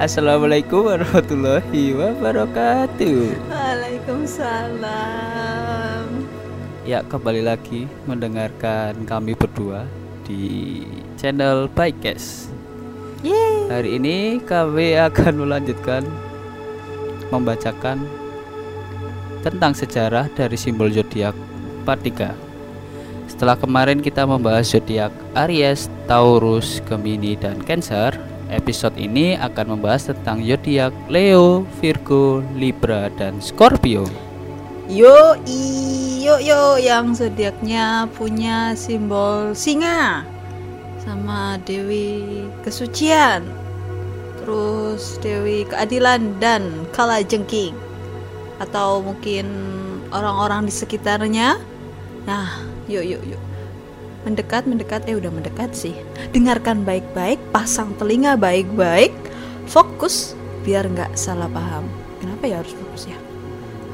Assalamualaikum warahmatullahi wabarakatuh. Waalaikumsalam. Ya, kembali lagi mendengarkan kami berdua di channel Bikes. Yeay. Hari ini kami akan melanjutkan membacakan tentang sejarah dari simbol zodiak part 3. Setelah kemarin kita membahas zodiak Aries, Taurus, Gemini, dan Cancer, episode ini akan membahas tentang zodiak Leo, Virgo, Libra, dan Scorpio. Yo yo yo yang zodiaknya punya simbol singa sama Dewi kesucian. Terus Dewi keadilan dan kala jengking. Atau mungkin orang-orang di sekitarnya. Nah, yuk yuk yuk. Mendekat, mendekat, eh udah mendekat sih. Dengarkan baik-baik, pasang telinga baik-baik, fokus biar nggak salah paham. Kenapa ya harus fokus ya?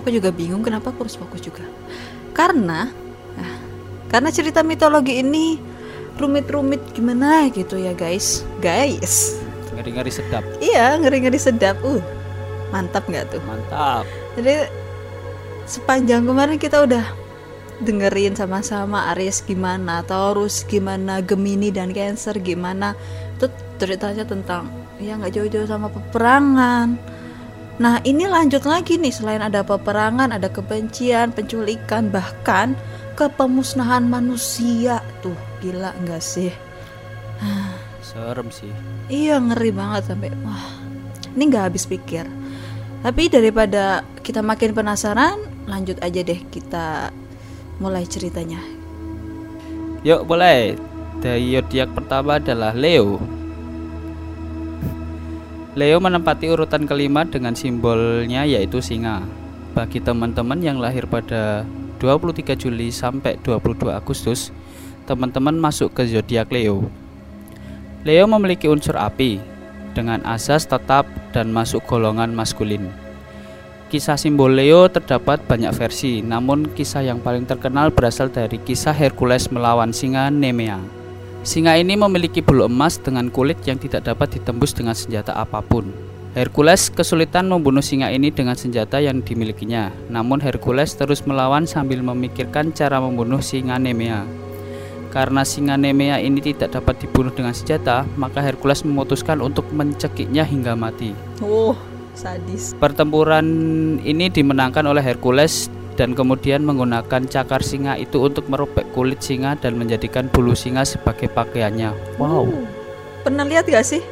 Aku juga bingung kenapa aku harus fokus juga. Karena, nah, karena cerita mitologi ini rumit-rumit gimana gitu ya guys, guys. Ngeri-ngeri sedap. Iya ngeri-ngeri sedap. Uh, mantap nggak tuh? Mantap. Jadi sepanjang kemarin kita udah dengerin sama-sama Aries gimana, Taurus gimana, Gemini dan Cancer gimana. Itu ceritanya tentang ya nggak jauh-jauh sama peperangan. Nah ini lanjut lagi nih selain ada peperangan, ada kebencian, penculikan, bahkan kepemusnahan manusia tuh gila nggak sih? Serem sih. Iya ngeri banget sampai wah ini nggak habis pikir. Tapi daripada kita makin penasaran, lanjut aja deh kita mulai ceritanya. Yuk mulai. Dari zodiak pertama adalah Leo. Leo menempati urutan kelima dengan simbolnya yaitu singa. Bagi teman-teman yang lahir pada 23 Juli sampai 22 Agustus, teman-teman masuk ke zodiak Leo. Leo memiliki unsur api dengan asas tetap dan masuk golongan maskulin. Kisah simbol Leo terdapat banyak versi, namun kisah yang paling terkenal berasal dari kisah Hercules melawan singa Nemea. Singa ini memiliki bulu emas dengan kulit yang tidak dapat ditembus dengan senjata apa pun. Hercules kesulitan membunuh singa ini dengan senjata yang dimilikinya, namun Hercules terus melawan sambil memikirkan cara membunuh singa Nemea. Karena singa Nemea ini tidak dapat dibunuh dengan senjata, maka Hercules memutuskan untuk mencekiknya hingga mati. Oh, sadis. Pertempuran ini dimenangkan oleh Hercules dan kemudian menggunakan cakar singa itu untuk merobek kulit singa dan menjadikan bulu singa sebagai pakaiannya. Wow. Uh, pernah lihat gak sih?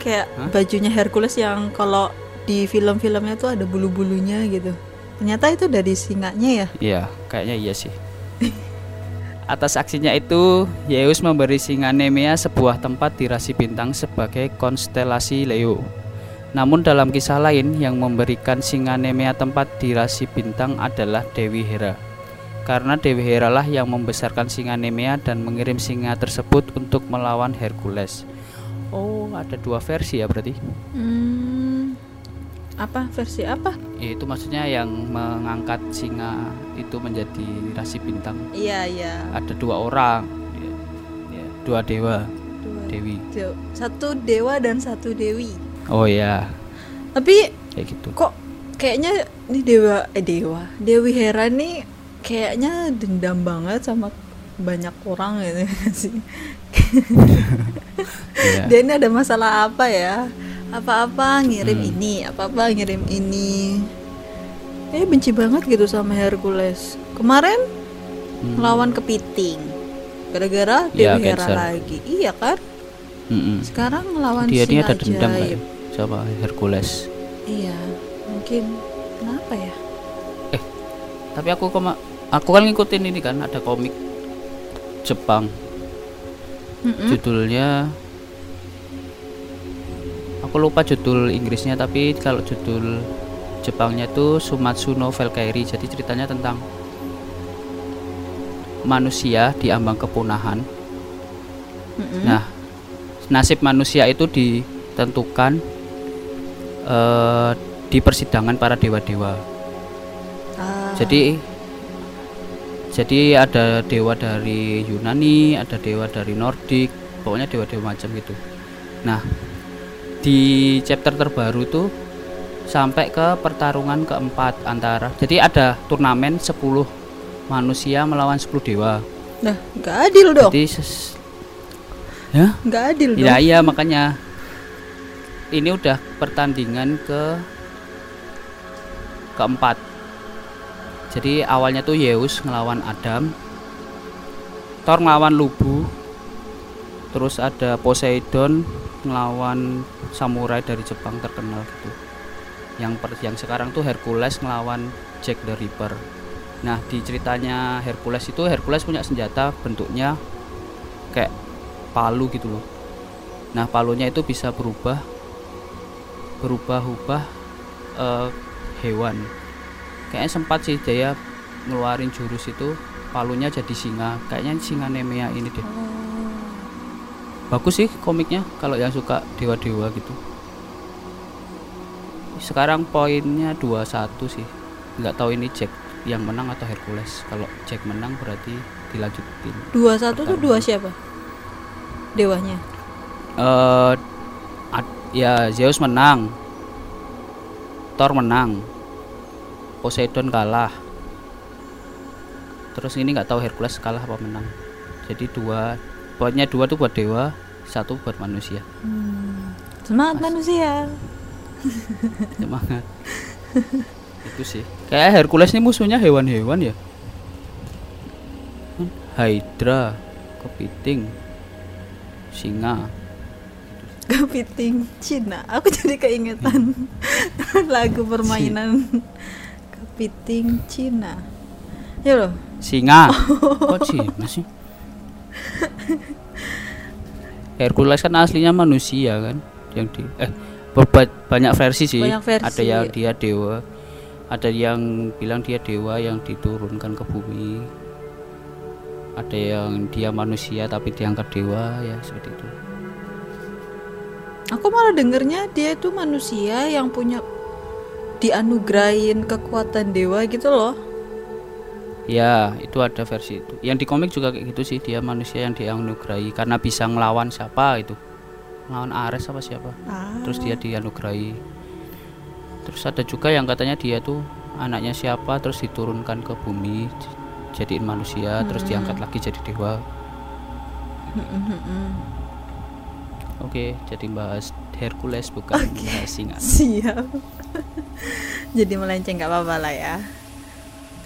Kayak Hah? bajunya Hercules yang kalau di film-filmnya tuh ada bulu-bulunya gitu. Ternyata itu dari singanya ya. Iya, kayaknya iya sih. Atas aksinya itu, Zeus memberi singa Nemea sebuah tempat di rasi bintang sebagai konstelasi Leo. Namun dalam kisah lain yang memberikan singa Nemea tempat di rasi bintang adalah Dewi Hera. Karena Dewi Hera lah yang membesarkan singa Nemea dan mengirim singa tersebut untuk melawan Hercules. Oh, ada dua versi ya berarti. Hmm, apa versi apa? Ya, itu maksudnya yang mengangkat singa itu menjadi rasi bintang. Iya iya. ada dua orang ya, ya, dua dewa Dua. dewi De- Satu dewa dan satu dewi. Oh ya Tapi kayak gitu kok kayaknya ini dewa eh dewa Dewi Hera nih kayaknya dendam banget sama banyak orang gitu sih. ya. Dia ini ada masalah apa ya? Apa-apa ngirim Hmm. ini, apa-apa ngirim ini. Eh benci banget gitu sama Hercules. Kemarin Hmm. melawan kepiting. Gara-gara Iya, Dewi Hera Cancer. lagi. Iya kan? Mm-mm. Sekarang ngelawan dia ini singa ada dendam kayak sama Hercules Iya, mungkin kenapa ya? tapi aku kema aku kan ngikutin ini kan ada komik Jepang Mm-mm. judulnya aku lupa judul Inggrisnya tapi kalau judul Jepangnya tuh Sumatsu no Valkyrie jadi ceritanya tentang manusia di ambang kepunahan Mm-mm. Nah, nasib manusia itu ditentukan eh, di persidangan para dewa-dewa. Ah, Jadi, jadi ada dewa dari Yunani, ada dewa dari Nordik, pokoknya dewa-dewa macam gitu. Nah, di chapter terbaru tuh sampai ke pertarungan keempat antara jadi ada turnamen 10 manusia melawan 10 dewa Nah, nggak adil dong. jadi ya Nggak adil dong. Ya iya makanya ini udah pertandingan ke keempat. Jadi awalnya tuh Zeus ngelawan Adam, Thor ngelawan Lubu, terus ada Poseidon ngelawan samurai dari Jepang terkenal gitu. Yang per, yang sekarang tuh Hercules ngelawan Jack the Ripper. Nah di ceritanya Hercules itu Hercules punya senjata bentuknya kayak palu gitu loh. Nah palunya itu bisa berubah berubah-ubah eh, hewan. Kayaknya sempat sih dia ngeluarin jurus itu palunya jadi singa. Kayaknya singa Nemea ini deh. Bagus sih komiknya kalau yang suka dewa-dewa gitu. Sekarang poinnya 21 sih. Nggak tahu ini Jack yang menang atau Hercules. Kalau Jack menang berarti dilanjutin. Dua satu tuh dua siapa? Dewanya. eh ad- ya Zeus menang. Thor menang. Poseidon kalah. Terus ini nggak tahu Hercules kalah apa menang. Jadi dua poinnya dua tuh buat dewa satu buat manusia. Semangat manusia. semangat. Itu sih. Kayak Hercules ini musuhnya hewan-hewan ya? Hmm, Hydra kepiting singa Kepiting. Cina. Aku jadi keingetan. Lagu permainan. Kepiting Cina. Ya loh. singa. Kok Cina sih. Hercules kan aslinya manusia kan yang di eh banyak versi sih. Banyak versi. ada yang dia dewa ada yang bilang dia dewa yang diturunkan ke bumi. Ada yang dia manusia tapi diangkat dewa ya seperti itu Aku malah dengernya dia itu manusia yang punya dianugerahin kekuatan dewa gitu loh. ya itu ada versi itu. Yang di komik juga kayak gitu sih dia manusia yang dianugerahi karena bisa ngelawan siapa itu ngelawan Ares apa siapa. Ah. terus dia dianugerahi. Terus ada juga yang katanya dia tuh anaknya siapa terus diturunkan ke bumi jadiin manusia terus diangkat lagi jadi dewa oke jadi bahas Hercules bukan bahas singa Siap. jadi melenceng nggak apa-apa lah ya.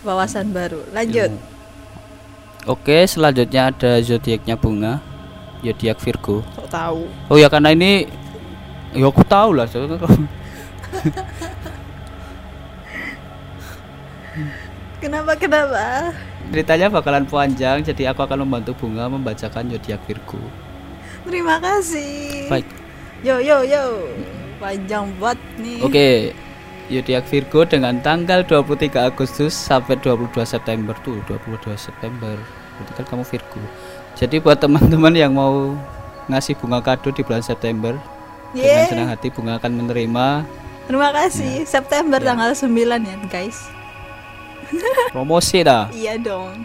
Wawasan baru. Lanjut. Ilmu. oke selanjutnya ada zodiaknya bunga zodiak Virgo Kok tahu? oh ya karena ini ya aku tahu lah Kenapa kenapa? ceritanya bakalan panjang jadi aku akan membantu bunga membacakan zodiak Virgo Terima kasih. baik Yo yo yo. Panjang banget nih. Oke, zodiak Virgo dengan tanggal 23 Agustus sampai 22 September tuh, 22 September. Berarti kan kamu Virgo. Jadi buat teman-teman yang mau ngasih bunga kado di bulan September, dengan Yeay. senang hati bunga akan menerima Terima kasih. September Ya. tanggal 9 ya, guys. promosi dah. Iya dong.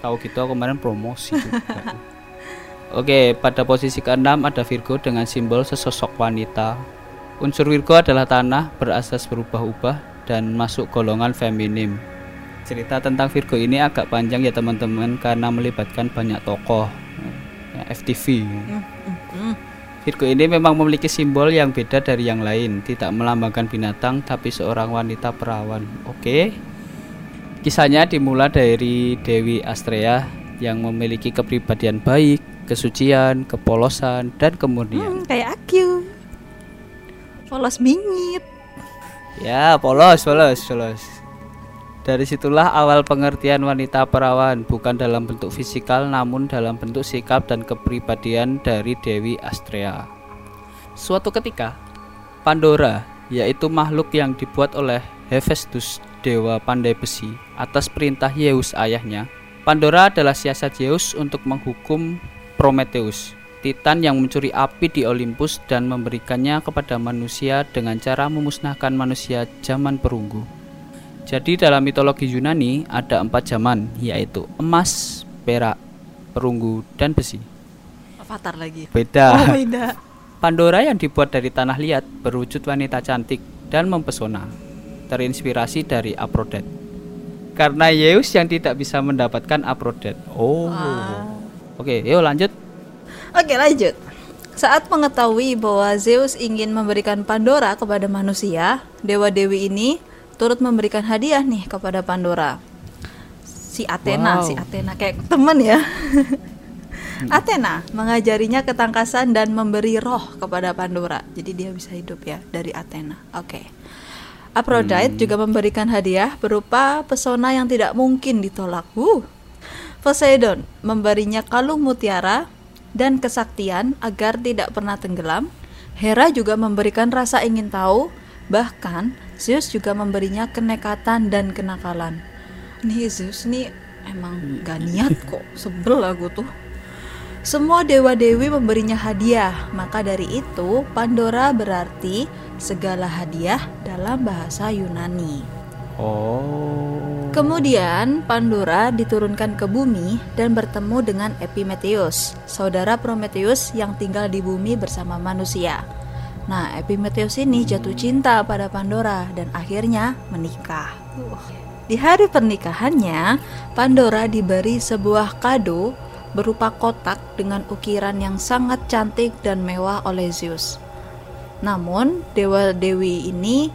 Tahu gitu kemarin promosi juga. Oke, pada posisi keenam ada Virgo dengan simbol sesosok wanita. Unsur Virgo adalah tanah berasas berubah-ubah dan masuk golongan feminim. Cerita tentang Virgo ini agak panjang ya teman-teman karena melibatkan banyak tokoh. Ya, FTV. Virgo ini memang memiliki simbol yang beda dari yang lain, tidak melambangkan binatang tapi seorang wanita perawan. Oke. Kisahnya dimulai dari Dewi Astrea yang memiliki kepribadian baik, kesucian, kepolosan, dan kemurnian. Hmm, kayak aku. Polos bingit. Ya, polos, polos, polos. Dari situlah awal pengertian wanita perawan, bukan dalam bentuk fisikal namun dalam bentuk sikap dan kepribadian dari Dewi Astrea. Suatu ketika, Pandora, yaitu makhluk yang dibuat oleh Hephaestus, dewa pandai besi, atas perintah Zeus ayahnya. Pandora adalah siasat Zeus untuk menghukum Prometheus, titan yang mencuri api di Olympus dan memberikannya kepada manusia dengan cara memusnahkan manusia zaman perunggu. Jadi dalam mitologi Yunani ada empat zaman, yaitu emas, perak, perunggu, dan besi. Avatar lagi. Beda. Oh beda. Pandora yang dibuat dari tanah liat berwujud wanita cantik dan mempesona, terinspirasi dari Aphrodite. Karena Zeus yang tidak bisa mendapatkan Aphrodite. Oh. Oke, yuk lanjut. Oke lanjut. Saat mengetahui bahwa Zeus ingin memberikan Pandora kepada manusia, dewa-dewi ini turut memberikan hadiah nih kepada Pandora. Si Athena, Wow. si Athena kayak temen ya. Athena mengajarinya ketangkasan dan memberi roh kepada Pandora. Jadi dia bisa hidup ya dari Athena. Oke. Aphrodite juga memberikan hadiah berupa pesona yang tidak mungkin ditolak. Uh. Poseidon memberinya kalung mutiara dan kesaktian agar tidak pernah tenggelam. Hera juga memberikan rasa ingin tahu, bahkan Zeus juga memberinya kenekatan dan kenakalan. Nih Zeus nih emang gak niat kok, sebel aku tuh. Semua dewa-dewi memberinya hadiah, maka dari itu Pandora berarti segala hadiah dalam bahasa Yunani. Oh. Kemudian Pandora diturunkan ke bumi dan bertemu dengan Epimetheus, saudara Prometheus yang tinggal di bumi bersama manusia. Nah, Epimetheus ini jatuh cinta pada Pandora dan akhirnya menikah. Di hari pernikahannya, Pandora diberi sebuah kado berupa kotak dengan ukiran yang sangat cantik dan mewah oleh Zeus. Namun, dewa-dewi ini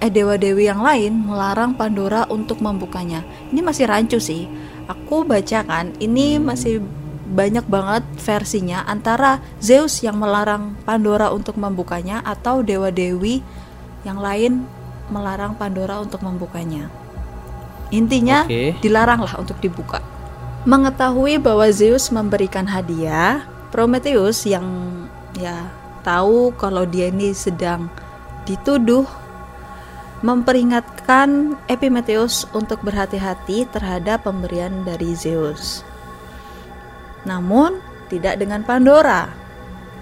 eh dewa-dewi yang lain melarang Pandora untuk membukanya. Ini masih rancu sih. Aku bacakan ini masih banyak banget versinya antara Zeus yang melarang Pandora untuk membukanya atau dewa-dewi yang lain melarang Pandora untuk membukanya. Intinya Oke. dilaranglah untuk dibuka. Mengetahui bahwa Zeus memberikan hadiah, Prometheus yang ya tahu kalau dia ini sedang dituduh memperingatkan Epimetheus untuk berhati-hati terhadap pemberian dari Zeus. Namun, tidak dengan Pandora.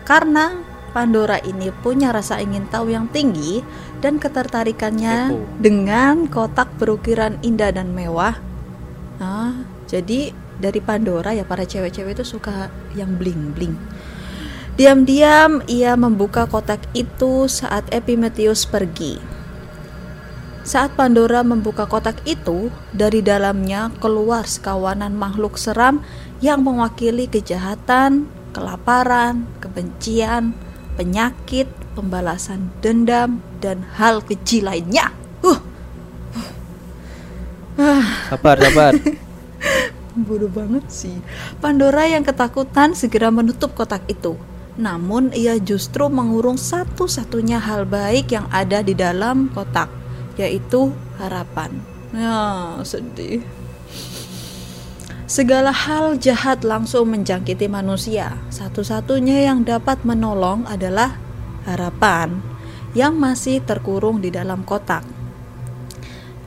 Karena Pandora ini punya rasa ingin tahu yang tinggi dan ketertarikannya Kepo. dengan kotak berukiran indah dan mewah. Nah, jadi dari Pandora ya para cewek-cewek itu suka yang bling-bling. Diam-diam ia membuka kotak itu saat Epimetheus pergi. Saat Pandora membuka kotak itu, dari dalamnya keluar sekawanan makhluk seram yang mewakili kejahatan, kelaparan, kebencian, penyakit, pembalasan dendam, dan hal keji lainnya. Uh, Sabar, sabar. bodoh banget sih. Pandora yang ketakutan segera menutup kotak itu. Namun ia justru mengurung satu-satunya hal baik yang ada di dalam kotak, yaitu harapan. Ya, sedih. Segala hal jahat langsung menjangkiti manusia. Satu-satunya yang dapat menolong adalah harapan yang masih terkurung di dalam kotak.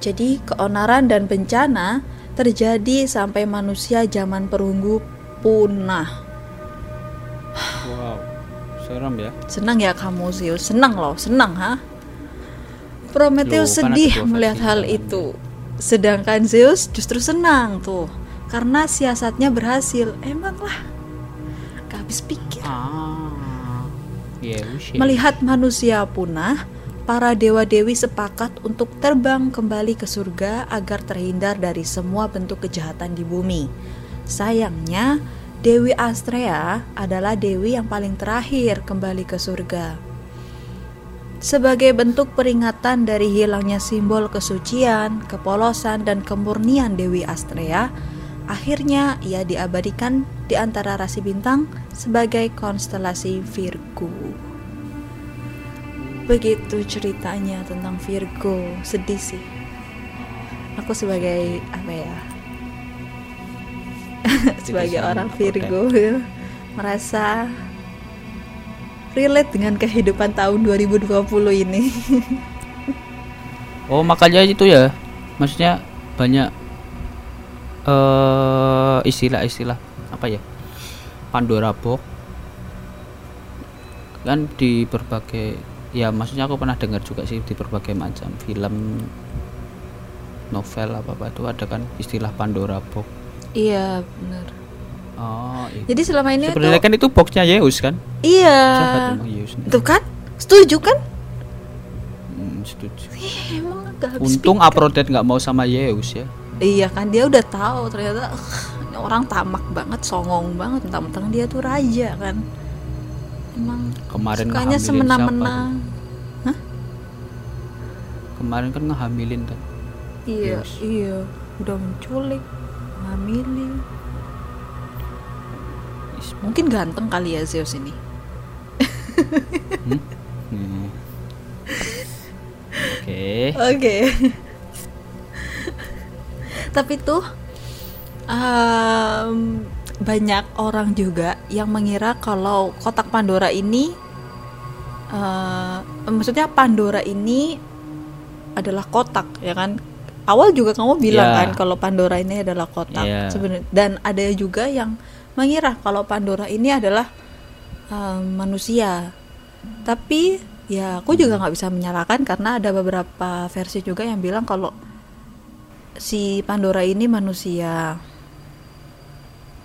Jadi, keonaran dan bencana terjadi sampai manusia zaman perunggu punah. Wow. Serem ya. Senang ya kamu Zeus, senang loh, senang ha? Prometheus Loh, sedih melihat hal itu. Sedangkan Zeus justru senang tuh, karena siasatnya berhasil. Emanglah, gak habis pikir. Ah. Usia. Melihat manusia punah, para dewa-dewi sepakat untuk terbang kembali ke surga agar terhindar dari semua bentuk kejahatan di bumi. Sayangnya, Dewi Astrea adalah dewi yang paling terakhir kembali ke surga. Sebagai bentuk peringatan dari hilangnya simbol kesucian, kepolosan, dan kemurnian Dewi Astrea, akhirnya ia diabadikan di antara rasi bintang sebagai konstelasi Virgo. Begitu ceritanya tentang Virgo, sedih sih. Aku sebagai apa ya? sebagai orang. Virgo ya, merasa relate dengan kehidupan tahun 2020 ini. Oh, makanya itu ya. Maksudnya banyak eh istilah-istilah apa ya? Pandora box. Kan di berbagai ya maksudnya aku pernah dengar juga sih di berbagai macam film novel apa apa itu ada kan istilah Pandora box. iya, benar. Oh, iya. Jadi selama ini Sebenarnya tuh kan itu boxnya Yeus kan? iya. Yeus. Tuh kan? Setuju kan? Hmm, setuju. Ih, emang gak habis Untung pikir. Aprodet nggak mau sama Yeus ya. Iya kan dia udah tahu ternyata "Ugh, ini orang tamak banget, songong banget, mentang-mentang dia tuh raja kan. Emang Kemarin sukanya semena-mena. Kemarin kan ngehamilin kan. Iya, Yes. iya, udah menculik, ngamilin. Mungkin ganteng kali ya Zeus ini. Hmm. Oke. Oke. Tapi tuh em, banyak orang juga yang mengira kalau kotak Pandora ini, eh, maksudnya Pandora ini adalah kotak, ya kan? Awal juga kamu bilang Ya. kan kalau Pandora ini adalah kotak, Ya. sebenarnya. Dan ada juga yang mengira kalau Pandora ini adalah em, manusia. Tapi ya aku juga nggak bisa menyalahkan karena ada beberapa versi juga yang bilang kalau si Pandora ini manusia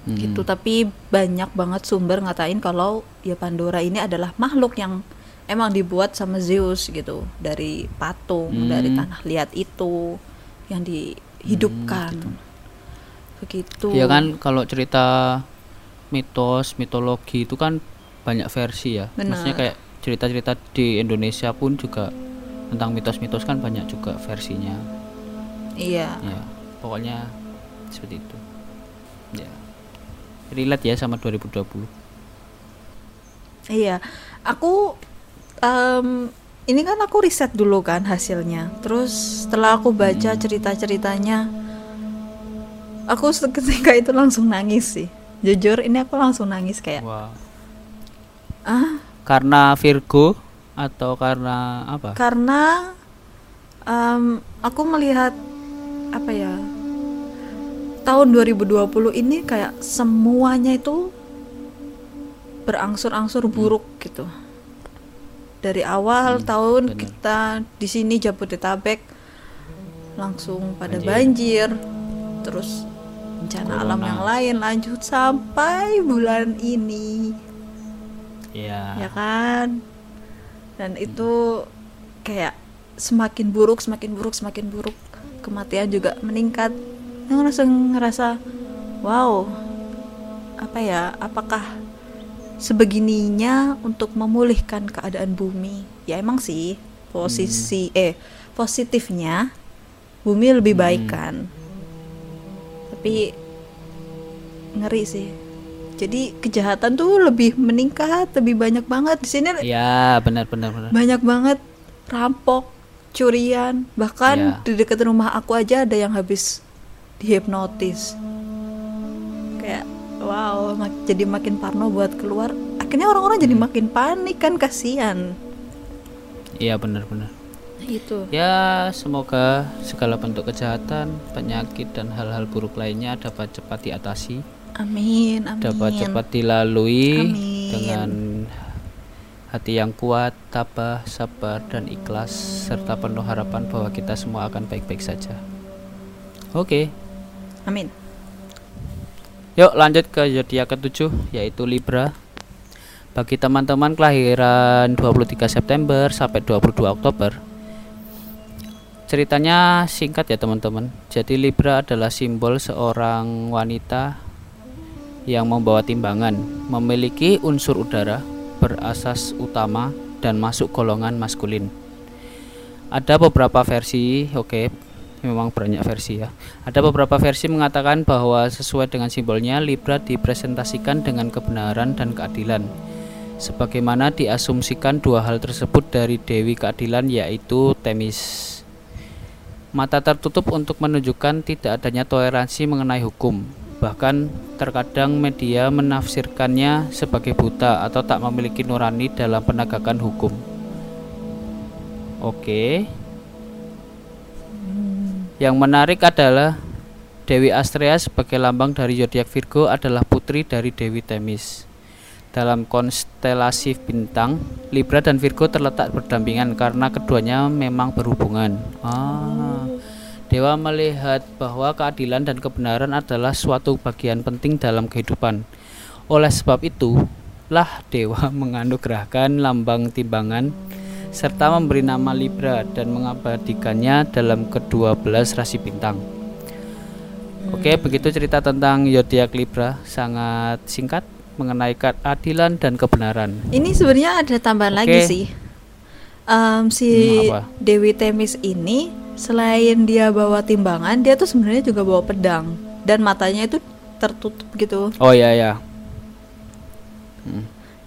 Hmm. gitu. Tapi banyak banget sumber ngatain kalau ya Pandora ini adalah makhluk yang emang dibuat sama Zeus gitu dari patung Hmm. dari tanah liat itu yang dihidupkan. Begitu. Ya kan kalau cerita mitos, mitologi itu kan banyak versi ya. Benar. Maksudnya kayak cerita-cerita di Indonesia pun juga tentang mitos-mitos kan banyak juga versinya. Iya. Ya, pokoknya seperti itu. Ya. Relate ya sama 2020. Iya, aku em, ini kan aku riset dulu kan hasilnya. Terus setelah aku baca cerita-ceritanya, aku seketika itu langsung nangis sih. Jujur, ini aku langsung nangis kayak, Wah. ah, Karena Virgo atau karena apa? karena em, aku melihat apa ya tahun 2020 ini kayak semuanya itu berangsur-angsur buruk gitu dari awal tahun bener. kita di sini Jabodetabek langsung pada Banjir. banjir, terus bencana Corona. alam yang lain lanjut sampai bulan ini. Ya. ya kan? Dan itu kayak semakin buruk semakin buruk semakin buruk. Kematian juga meningkat. Yang langsung ngerasa wow apa ya apakah sebegininya untuk memulihkan keadaan bumi? Ya emang sih posisi eh positifnya bumi lebih baik kan tapi ngeri sih. Jadi kejahatan tuh lebih meningkat lebih banyak banget. Di sini Ya, benar benar benar. banyak banget rampok curian. Bahkan Ya. di dekat rumah aku aja ada yang habis dihipnotis. Kayak wow mak- jadi makin parno buat keluar. Akhirnya orang-orang jadi makin panik kan kasihan. Iya, benar benar. Itu Ya, semoga segala bentuk kejahatan, penyakit dan hal-hal buruk lainnya dapat cepat diatasi, amin amin dapat cepat dilalui Amin. dengan hati yang kuat, tabah, sabar dan ikhlas serta penuh harapan bahwa kita semua akan baik-baik saja. Oke, amin yuk lanjut ke zodiak ketujuh yaitu Libra. Bagi teman-teman kelahiran 23 September sampai 22 Oktober, Ceritanya singkat ya teman-teman. Jadi Libra adalah simbol seorang wanita yang membawa timbangan, memiliki unsur udara, berasas utama dan masuk golongan maskulin. Ada beberapa versi, oke, memang banyak versi ya. Ada beberapa versi mengatakan bahwa sesuai dengan simbolnya Libra dipresentasikan dengan kebenaran dan keadilan. Sebagaimana diasumsikan dua hal tersebut dari Dewi Keadilan yaitu Temis. Mata tertutup untuk menunjukkan tidak adanya toleransi mengenai hukum. Bahkan terkadang media menafsirkannya sebagai buta atau tak memiliki nurani dalam penegakan hukum. Oke. Yang menarik adalah Dewi Astrea sebagai lambang dari zodiak Virgo adalah putri dari Dewi Temis. Dalam konstelasi bintang, Libra dan Virgo terletak berdampingan karena keduanya memang berhubungan. Ah, Dewa melihat bahwa keadilan dan kebenaran adalah suatu bagian penting dalam kehidupan. Oleh sebab itu, lah dewa menganugerahkan lambang timbangan serta memberi nama Libra dan mengabadikannya dalam kedua belas rasi bintang. Oke, begitu cerita tentang zodiak Libra, sangat singkat mengenai keadilan dan kebenaran. Ini sebenarnya ada tambahan Oke. lagi sih. Em, si Hmm, apa? Dewi Temis ini selain dia bawa timbangan, dia tuh sebenarnya juga bawa pedang dan matanya itu tertutup gitu. Oh ya ya.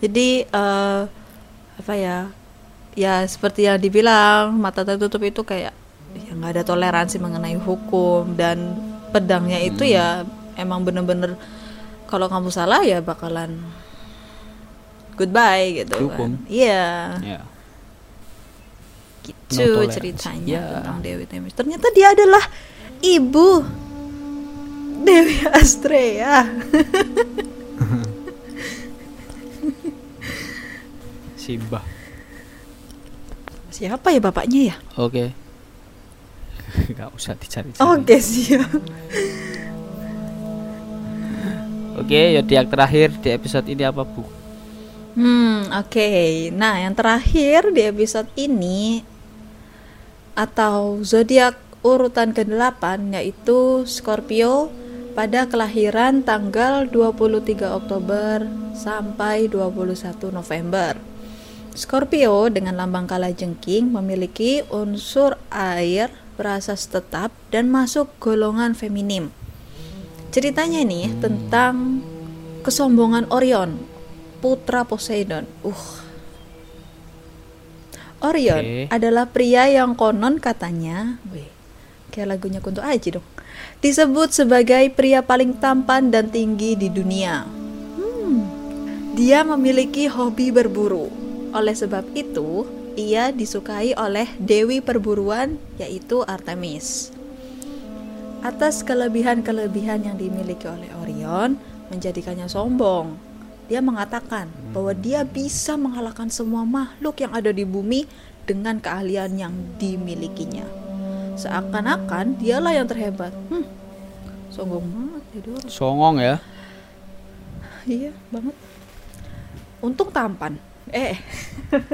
Jadi eh, apa ya? Ya seperti yang dibilang mata tertutup itu kayak ya nggak ada toleransi mengenai hukum dan pedangnya itu ya emang bener-bener kalau kamu salah ya bakalan goodbye gitu Dihukum. kan. Iya. Ya. Gitu No ceritanya Ya. tentang Dewi Temis. Ternyata dia adalah ibu Dewi Astrea. Simbah. Siapa ya bapaknya ya? Oke. Gak usah dicari. Oke siap. Oke, zodiak terakhir di episode ini apa bu? Hmm, oke. Nah, yang terakhir di episode ini atau zodiak urutan ke-8 yaitu Scorpio pada kelahiran tanggal 23 Oktober sampai 21 November. Scorpio dengan lambang kalajengking memiliki unsur air berasas tetap dan masuk golongan feminim. Ceritanya nih tentang kesombongan Orion, putra Poseidon. Uh. Orion Oke. adalah pria yang konon katanya, wih, kayak lagunya Kunto Aji dong. Disebut sebagai pria paling tampan dan tinggi di dunia. Hmm, Dia memiliki hobi berburu. Oleh sebab itu, ia disukai oleh dewi perburuan yaitu Artemis. Atas kelebihan-kelebihan yang dimiliki oleh Orion menjadikannya sombong. Dia mengatakan bahwa dia bisa mengalahkan semua makhluk yang ada di bumi dengan keahlian yang dimilikinya. Seakan-akan dialah yang terhebat. Hmm, sombong banget jadi orang. Songong ya. Iya banget. Untung tampan. Eh.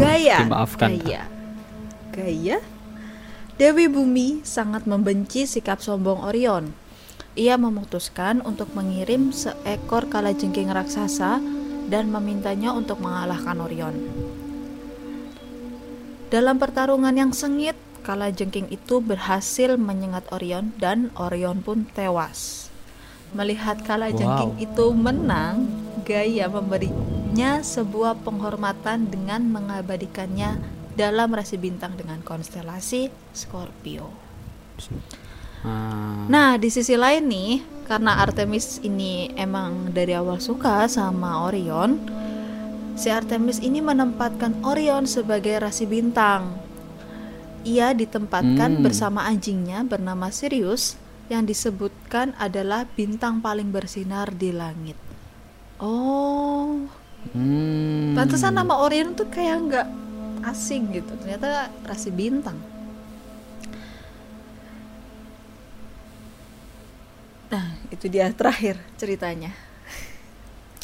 Gaya. Dimaafkan. Gaya. Gaya. Dewi Bumi sangat membenci sikap sombong Orion. Ia memutuskan untuk mengirim seekor kalajengking raksasa dan memintanya untuk mengalahkan Orion. Dalam pertarungan yang sengit, kalajengking itu berhasil menyengat Orion dan Orion pun tewas. Melihat kalajengking Wow. itu menang, Gaia memberinya sebuah penghormatan dengan mengabadikannya dalam rasi bintang dengan konstelasi Scorpio. Ah, Nah, di sisi lain nih, karena Artemis ini emang dari awal suka sama Orion, si Artemis ini menempatkan Orion sebagai rasi bintang. Ia ditempatkan Hmm. bersama anjingnya bernama Sirius yang disebutkan adalah bintang paling bersinar di langit. Oh, hmm. pantesan nama Orion tuh kayak nggak asing gitu. Ternyata rasi bintang. Itu dia terakhir ceritanya.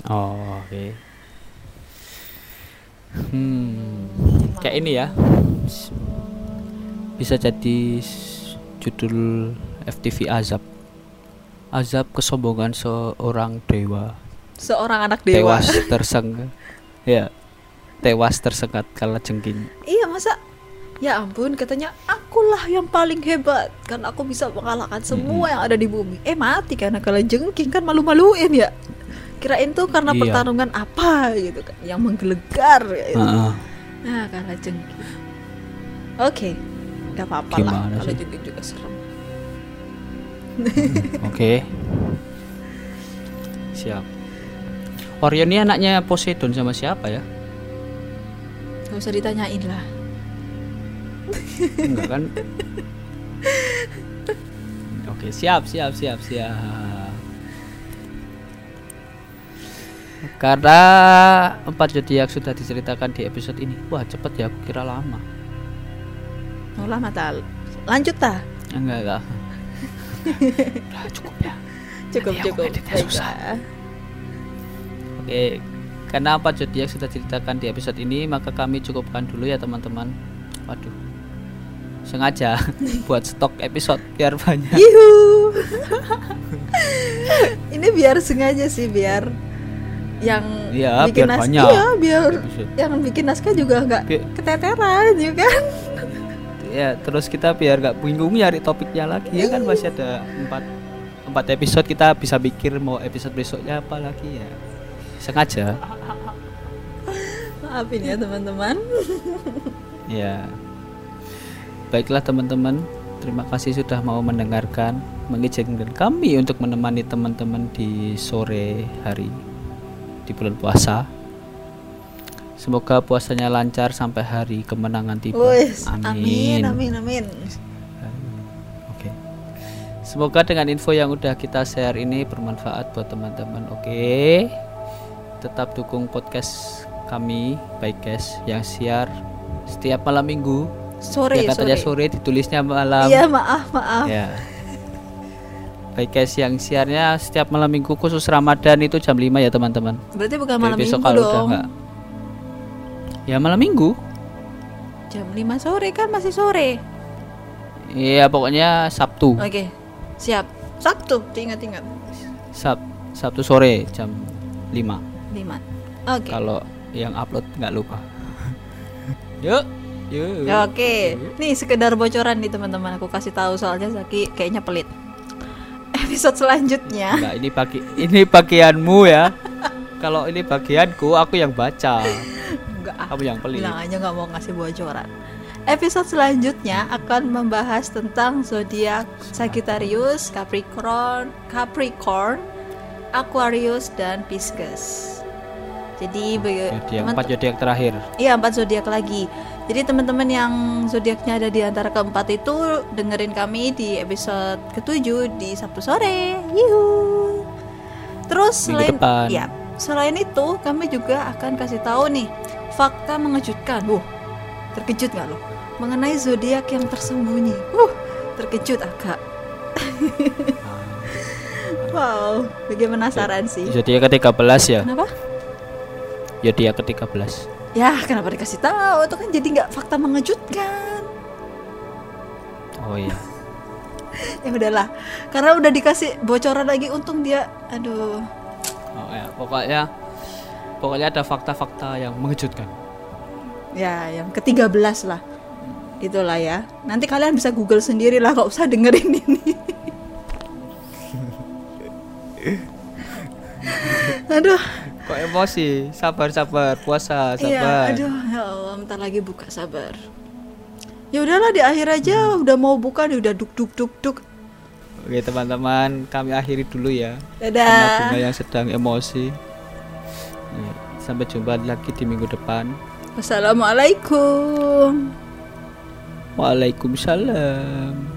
Oh, oke. Hmm. Kayak ini ya. Bisa jadi judul FTV Azab. Azab kesombongan seorang dewa. Seorang anak dewa. Tewas tersengat. ya. Tewas tersengat kala jengking. Iya, masa Ya ampun, katanya akulah yang paling hebat karena aku bisa mengalahkan semua yang ada di bumi. Eh mati karena kalau jengking kan malu-maluin ya. Kirain tuh karena Iya. pertarungan apa gitu kan yang menggelegar ya. itu. Heeh. Nah, karena jengking. Oke, nggak apa-apa lah kalau jengking juga serem. Oke. Siap. Orion ini anaknya Poseidon sama siapa ya? Gak usah ditanyain lah. Enggak kan? Oke, siap, siap, siap, siap. Karena empat zodiak sudah diceritakan di episode ini. Wah, cepet ya, aku kira lama. Olah mata. Lanjut ta? Enggak enggak. Udah cukup ya. Cukup Nanti cukup. editnya susah. Oke, karena apa zodiak sudah ceritakan di episode ini, maka kami cukupkan dulu ya teman-teman. Waduh, sengaja buat stok episode biar banyak. Yuhu. Ini biar sengaja sih biar yang Iya, bikin biar nas- banyak. Iya, biar Bisa. yang bikin naskah juga nggak Bi- keteteran juga kan. Ya, terus kita biar gak bingung nyari topiknya lagi ya kan masih ada empat empat episode kita bisa pikir mau episode besoknya apa lagi ya. Sengaja. Maafin ya teman-teman. Ya. Baiklah teman-teman, terima kasih sudah mau mendengarkan, mengizinkan kami untuk menemani teman-teman di sore hari di bulan puasa. Semoga puasanya lancar sampai hari kemenangan tiba. Wes, amin amin amin. Oke. Semoga dengan info yang udah kita share ini bermanfaat buat teman-teman. Oke. Tetap dukung podcast kami, baik guys, yang siar setiap malam minggu. Sore ya katanya sore. sore ditulisnya malam. Iya maaf maaf. Ya. Baik guys, yang siarnya setiap malam minggu khusus Ramadan itu jam 5 ya teman-teman. Berarti bukan Jadi malam besok minggu kalau udah dong. nggak- Ya malam minggu. Jam 5 sore kan masih sore. Iya pokoknya Sabtu. Oke. Siap. Sabtu, diingat-ingat. Sab Sabtu sore jam 5. 5. Oke. Kalau yang upload nggak lupa. Yuk. Ya, Oke, nih sekedar bocoran nih teman-teman aku kasih tahu soalnya Zaki kayaknya pelit. Episode selanjutnya, Enggak, ini bagi ini bagianmu ya. Kalau ini bagianku, aku yang baca. enggak Kamu yang pelit. bilang aja nggak mau ngasih bocoran. Episode selanjutnya akan membahas tentang zodiak Sagittarius, Capricorn, Capricorn, Aquarius dan Pisces. Jadi bagi teman- empat zodiak terakhir. Iya empat zodiak lagi. Jadi teman-teman yang zodiaknya ada di antara keempat itu dengerin kami di episode ketujuh di Sabtu sore. Yuhu. Terus selain depan. ya selain itu kami juga akan kasih tahu nih fakta mengejutkan. Wuh, terkejut nggak lo? Mengenai zodiak yang tersembunyi. Wuh, terkejut agak. wow, bikin penasaran sih. Zodiak ke-13 ya. Kenapa? Zodiak ke-13. Ya, kenapa dikasih tahu? Itu kan jadi nggak fakta mengejutkan. Oh iya. Ya udahlah, karena udah dikasih bocoran lagi, untung dia, aduh, Oh ya, pokoknya pokoknya ada fakta-fakta yang mengejutkan. ya yang ke-13 lah. Itulah ya. Nanti kalian bisa Google sendiri lah, gak usah dengerin ini. aduh, Kok emosi? Sabar, sabar, puasa, iya, sabar. aduh, ya Allah, bentar lagi buka sabar. Ya udahlah di akhir aja, udah mau buka nih, udah duk duk duk duk. Oke, teman-teman, kami akhiri dulu ya. Dadah. bunga yang sedang emosi. Ya, sampai jumpa lagi di minggu depan. Wassalamualaikum. Waalaikumsalam.